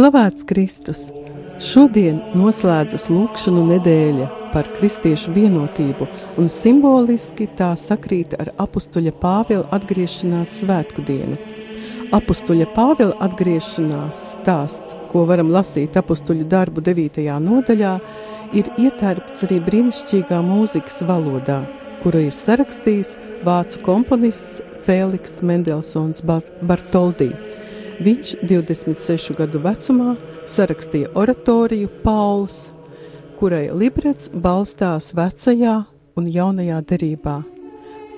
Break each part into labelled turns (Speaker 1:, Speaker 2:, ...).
Speaker 1: Slavēts Kristus! Šodien noslēdzas lūkšanu nedēļa par kristiešu vienotību, un simboliski tā sakrīt ar apstuļa Pāvila atgriešanās svētku dienu. Apstuļa Pāvila atgriešanās stāsts, ko varam lasīt apstuļu darbu 9. nodaļā, ir ietērpts arī brīnišķīgā mūzikas valodā, kuru ir sarakstījis vācu komponists Fēliks Mendelsons Bartoldī. Viņš 26 gadu vecumā sarakstīja oratoriju Pauls, kurai librets balstās vecajā un jaunajā derībā,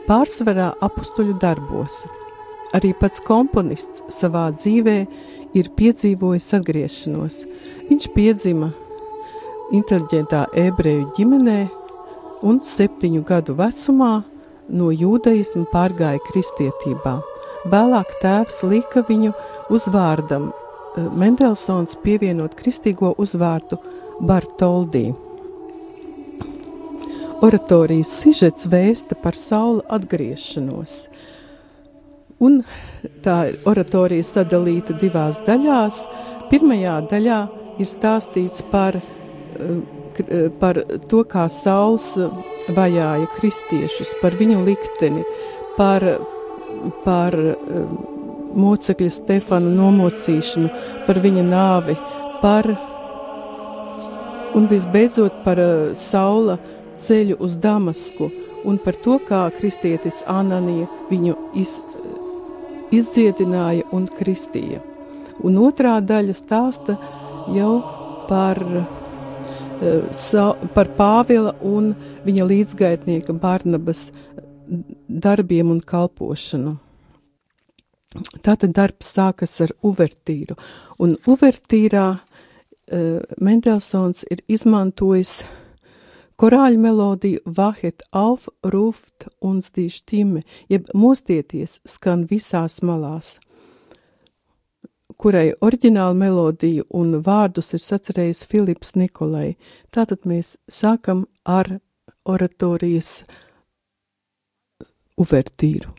Speaker 1: pārsvarā apstuļu darbos. Arī pats komponists savā dzīvē ir piedzīvojis atgriešanos. Viņš piedzima inteliģentā ebreju ģimenē un septiņu gadu vecumā no jūdaisma pārgāja kristietībā. Vēlāk tēvs lika viņu uzvārdam eh, Mendelsons pievienot kristīgo uzvārdu Bartoldī. Oratorijas sižets vēsta par saula atgriešanos. Un tā oratorija sadalīta divās daļās. Pirmajā daļā ir stāstīts par, eh, eh, par to, kā sauls vajāja kristiešus, par viņu likteni, par par um, mocekļa Stefana nomocīšanu, par viņa nāvi, par un visbeidzot par uh, saula ceļu uz Damasku un par to, kā kristietis Ananija viņu iz, izdziedināja un kristīja. Un otrā daļa stāsta jau par, sa, par Pāvila un viņa līdzgaitnieka Barnabas darbiem un kalpošanu. Tātad darbs sākas ar uvertīru, un uvertīrā uh, Mendelsons ir izmantojis korāļu melodiju Vahet auf, ruft un stīštime, jeb mostieties skan visās malās, kurai oriģinālu melodiju un vārdus ir sacerējis Filips Nikolai. Tātad mēs sākam ar oratorijas uvertīru.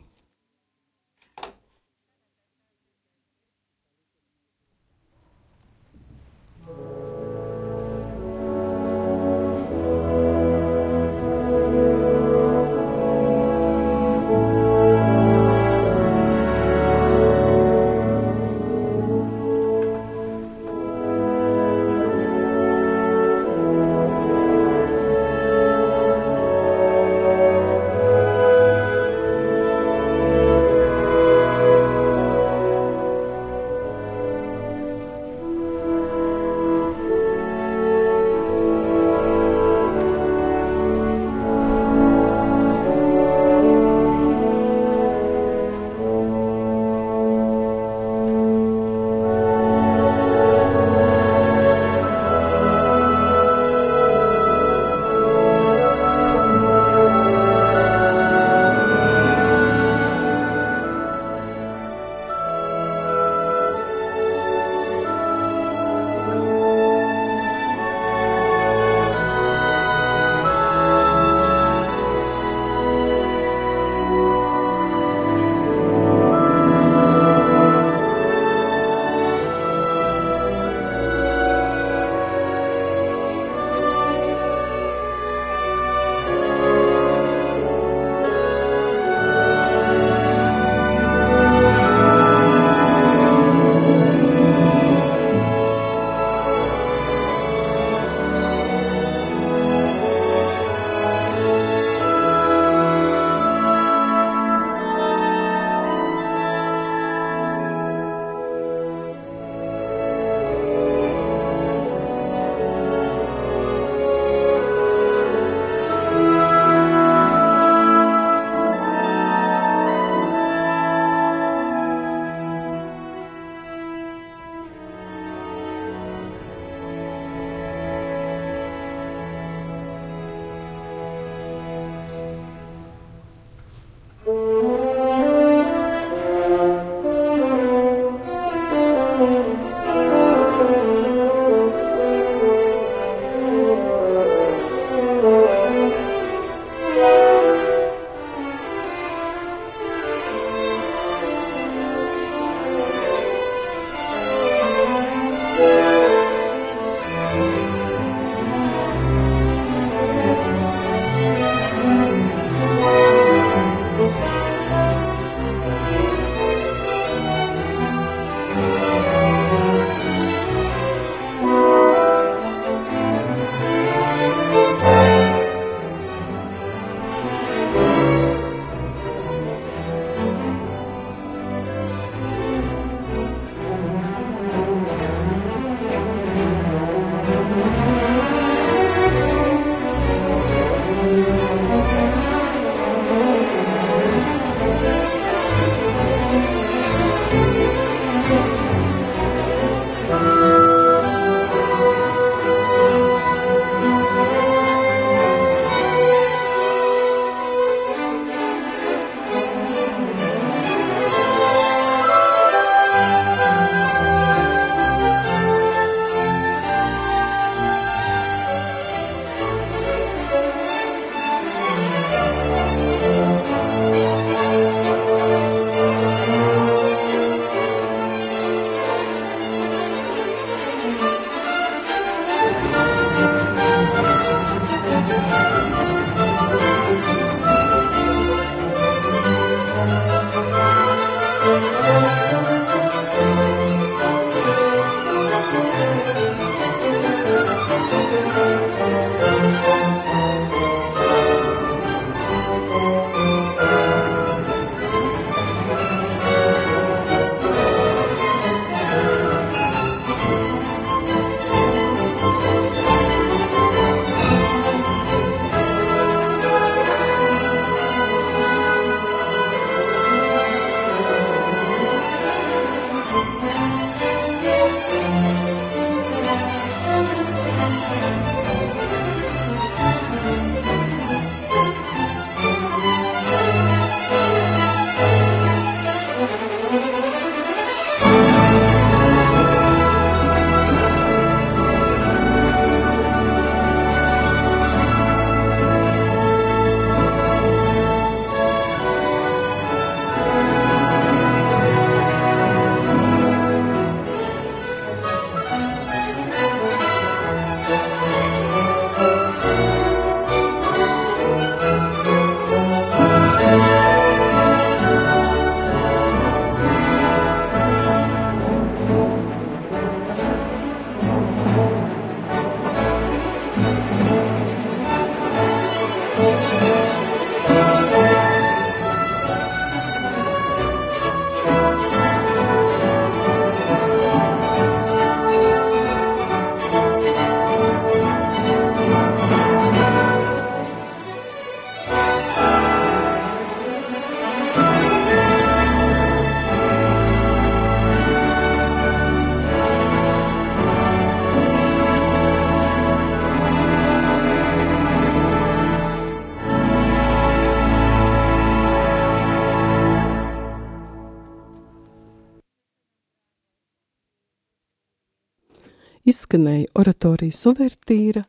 Speaker 1: Izskanēja oratorijas uvertīra,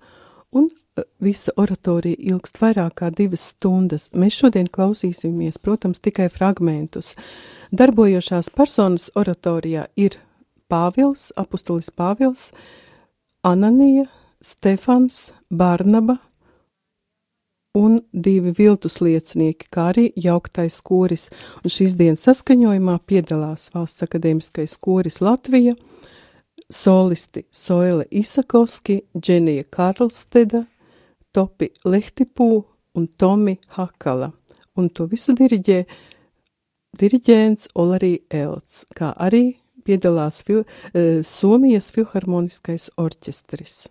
Speaker 1: un e, visa oratorija ilgst vairāk kā divas stundas. Mēs šodien klausīsimies, protams, tikai fragmentus. Darbojošās personas oratorijā ir Pāvils, apustulis Pāvils, Ananija, Stefans, Barnaba un divi viltus liecinieki, kā arī jauktais koris. Un šīs dienas saskaņojumā piedalās Valsts akadēmiskais koris Latvija, solisti Soile Isakovski, Dženija Karlsteda, Topi Lehtipū un Tomi Hakala. Un to visu diriģē diriģents Olarī Elts, kā arī piedalās fil, uh, Somijas filharmoniskais orķestris.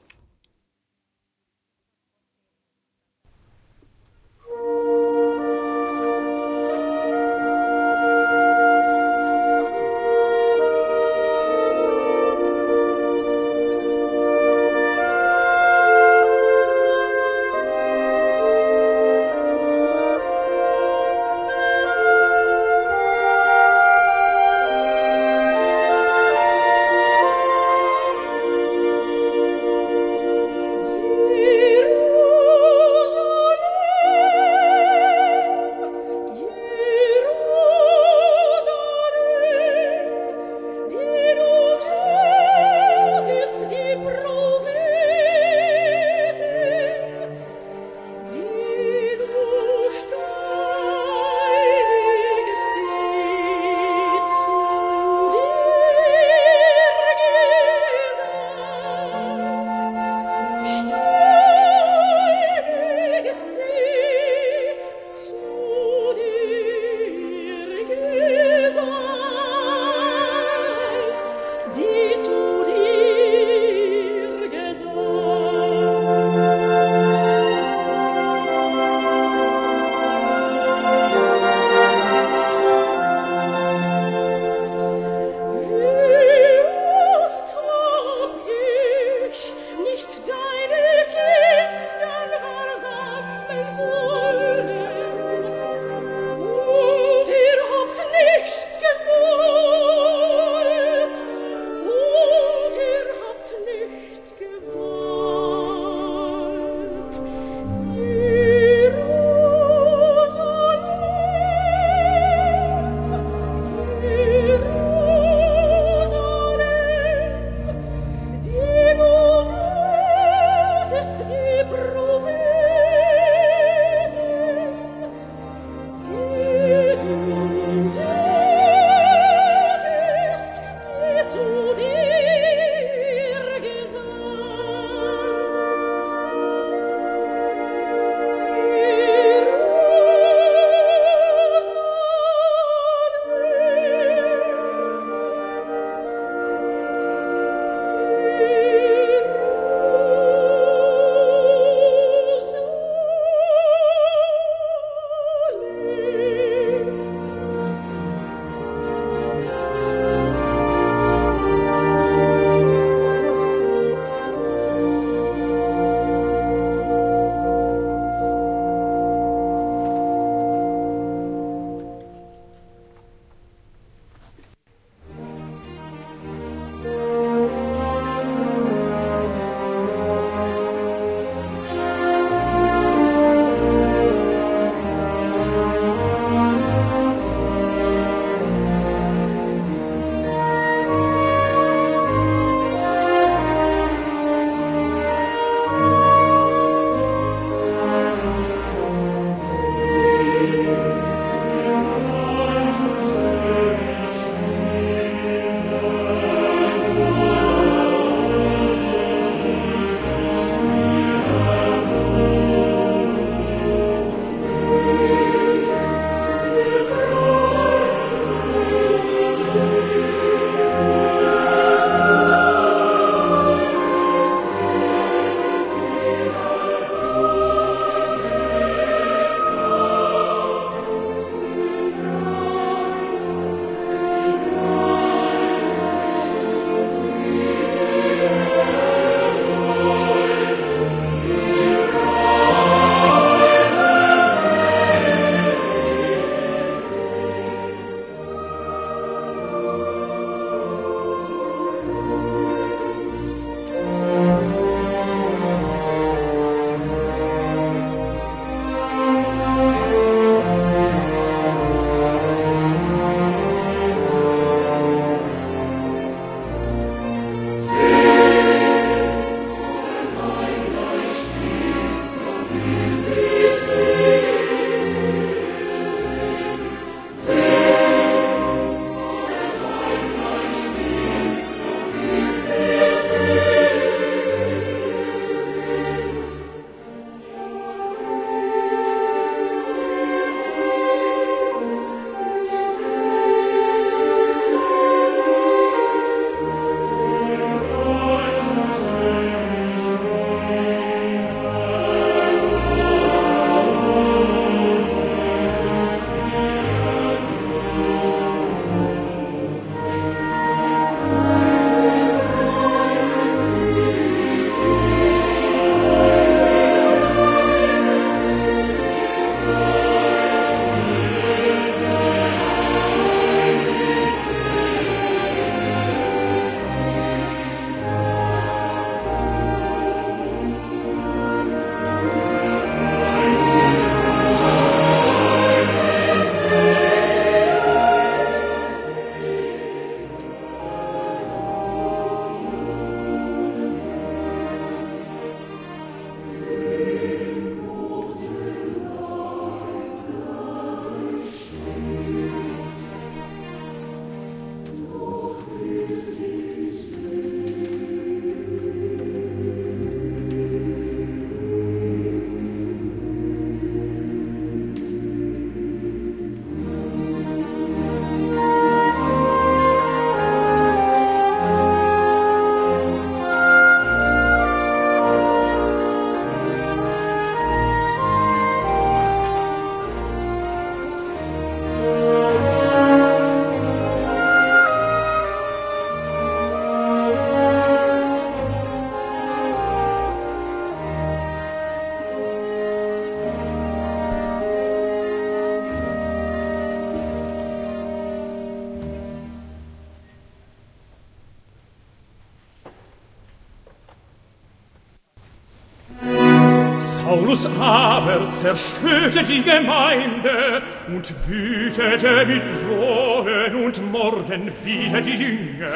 Speaker 2: Christus aber zerstörte die Gemeinde und wütete mit Drohen und Morden wieder die Jünger.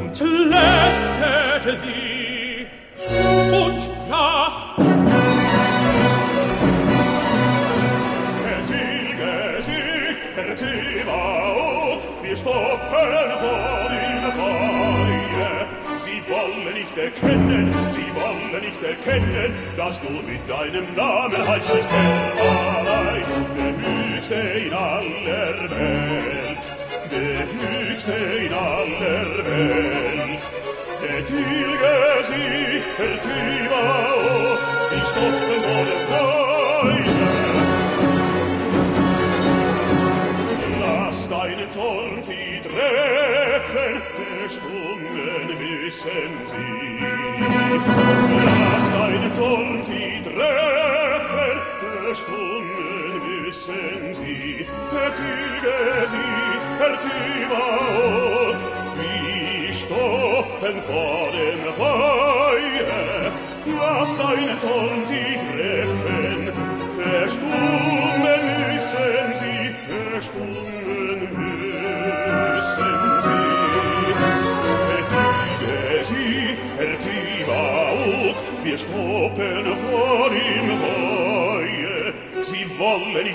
Speaker 2: Und lästete sie
Speaker 3: nicht erkennen, sie wollen nicht erkennen, dass du mit deinem Namen heißest Herr allein, der Höchste in aller Welt, der Höchste in aller Welt. Der Tilge sie, der Tibaot, die stoppen alle Beine. Lass deinen Zorn sie treffen, wissen Sie, dass deine Turm die Treffer der Stunden wissen Sie, vertilge sie, ertiva und wie stoppen vor dem Feuer, dass deine Turm die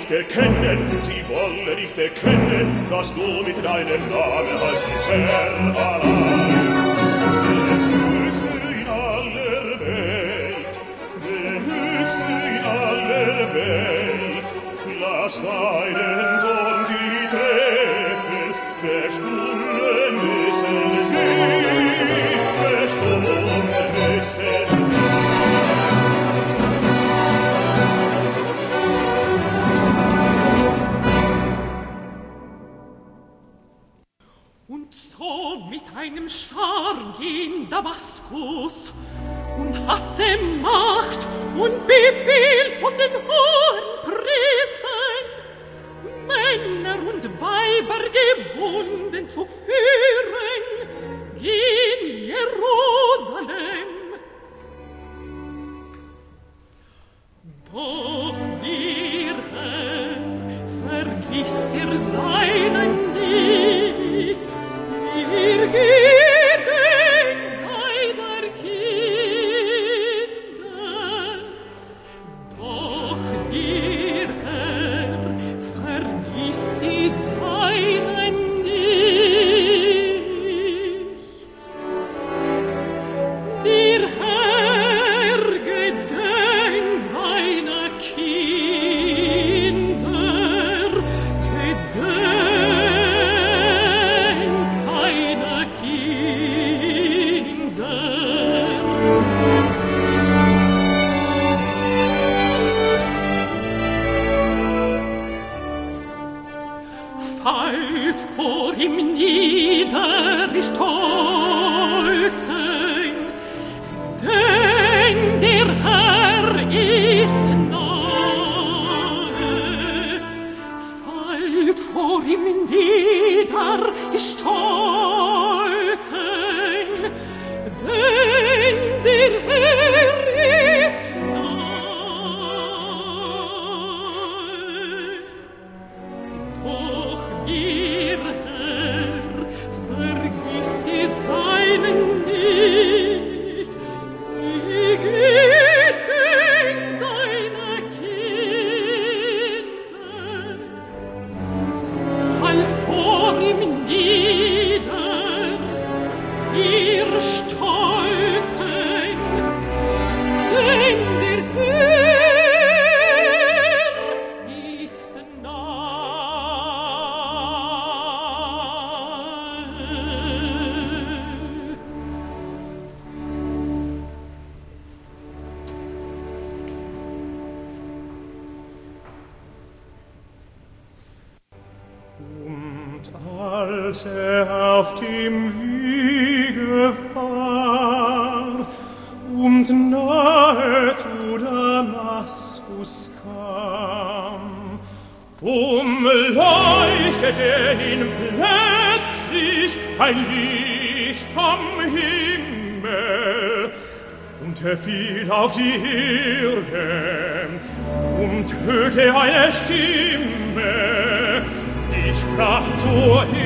Speaker 3: nicht erkennen, sie wollen nicht erkennen, dass du mit deinem Namen heißt Herr allein.
Speaker 2: Er
Speaker 3: auf dem Wege war und nahe zu Damaskus kam,
Speaker 2: umleuchtete ihn plötzlich ein Licht vom Himmel und und er fiel auf die Erde und hörte eine Stimme, die sprach zu ihm.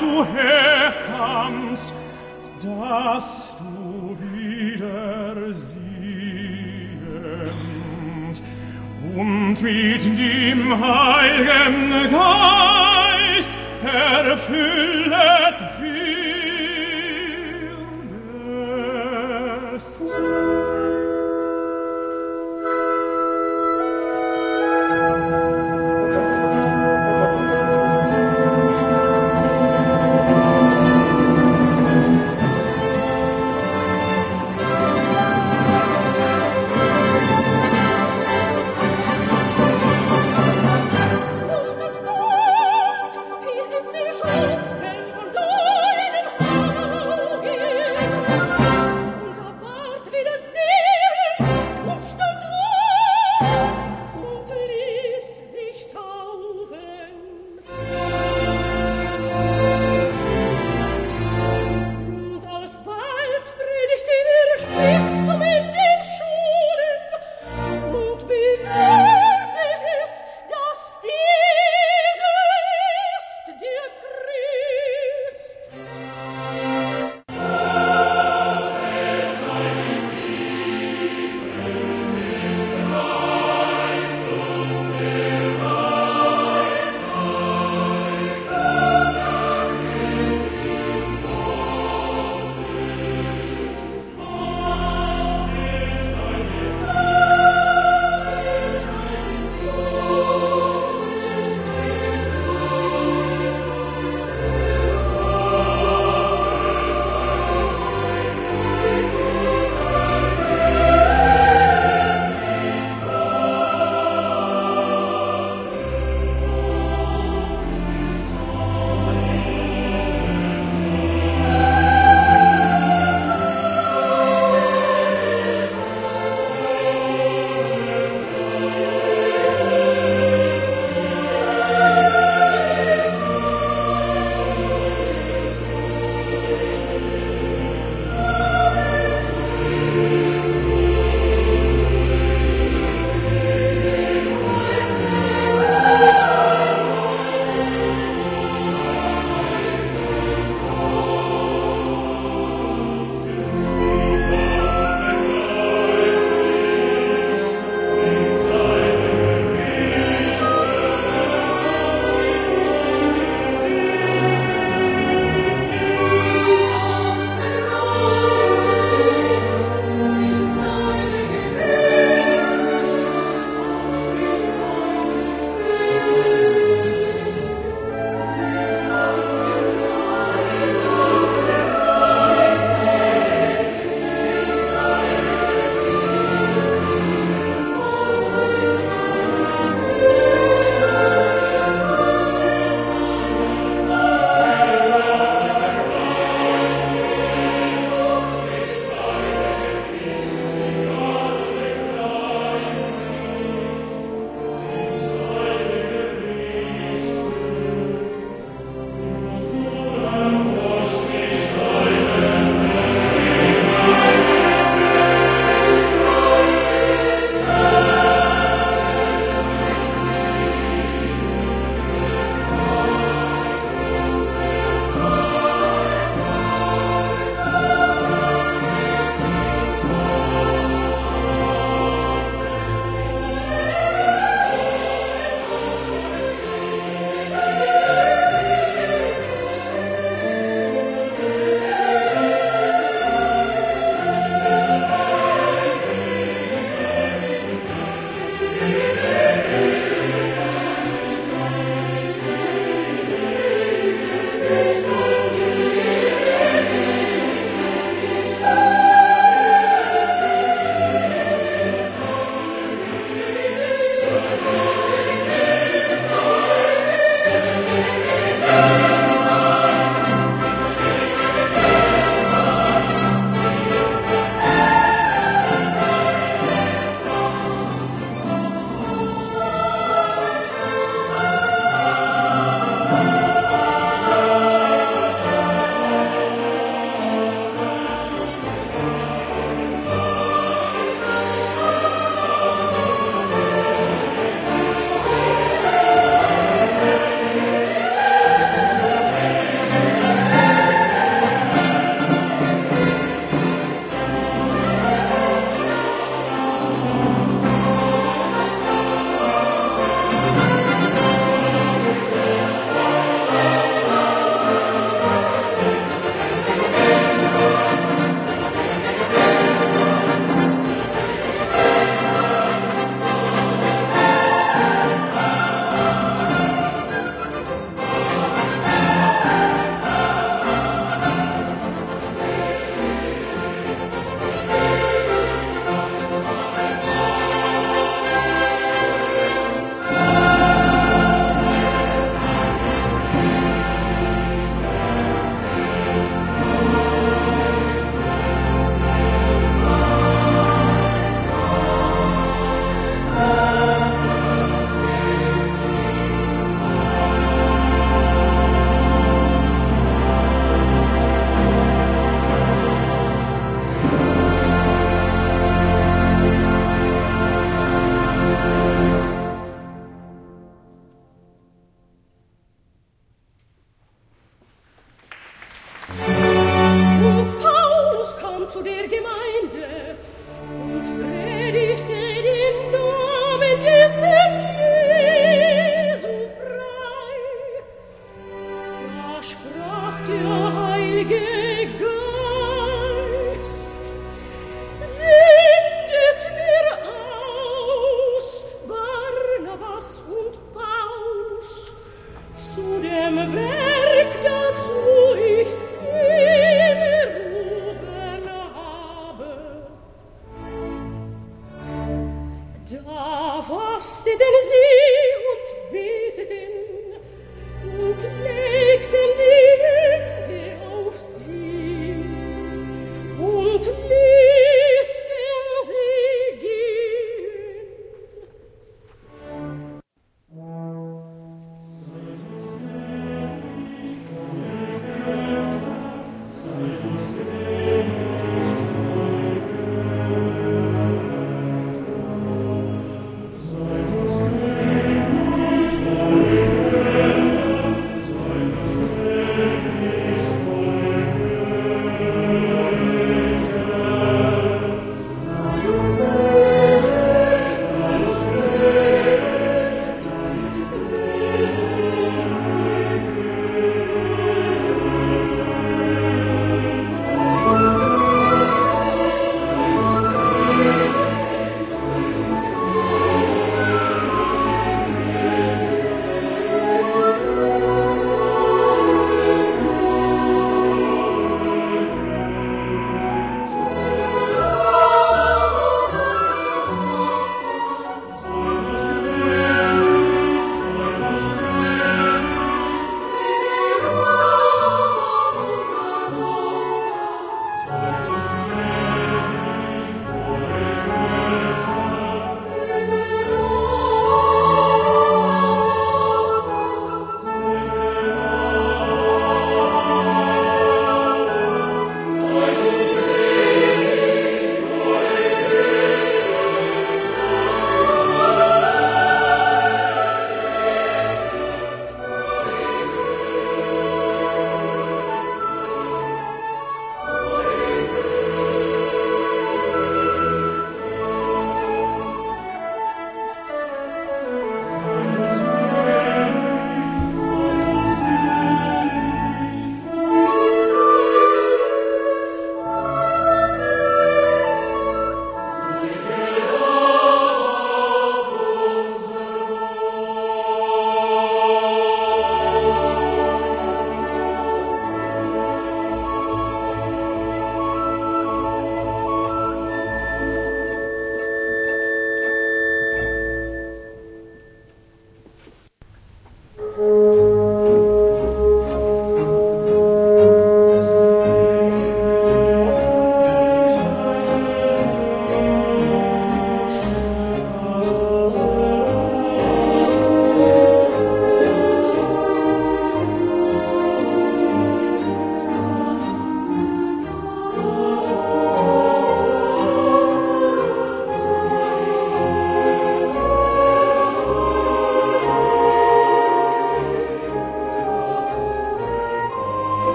Speaker 2: du herkommst, dass du wieder siehend und mit dem Heiligen Geist erfüllet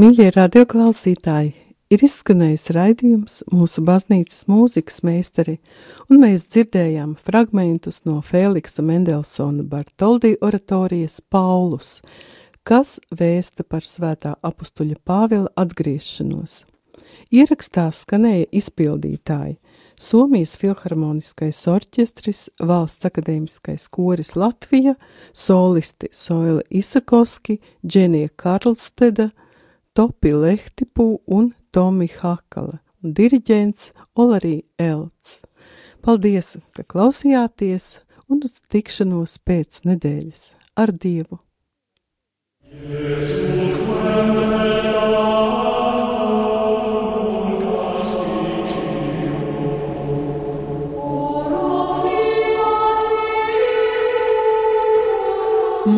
Speaker 1: Mīļie radioklausītāji, ir izskanējis raidījums mūsu baznīcas mūzikas meistari, un mēs dzirdējām fragmentus no Feliksa Mendelsona Bartoldi oratorijas Paulus, kas vēsta par svētā apustuļa Pāvila atgriešanos. Ierakstā skanēja izpildītāji Somijas filharmoniskais orķestris, Valsts akadēmiskais koris Latvija, solisti Soila Isakoski, Dženija Karlsteda, Topi Lehtipu un Tomi Hakala, un diriģents Olarī Elts. Paldies, ka klausījāties un uz tikšanos pēc nedēļas ar Dievu! Jēzu,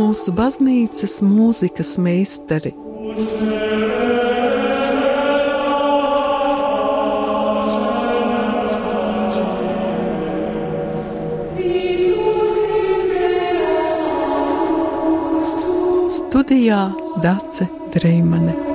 Speaker 1: mūsu baznīcas mūzikas meistari. Studijā Dace Dreimane.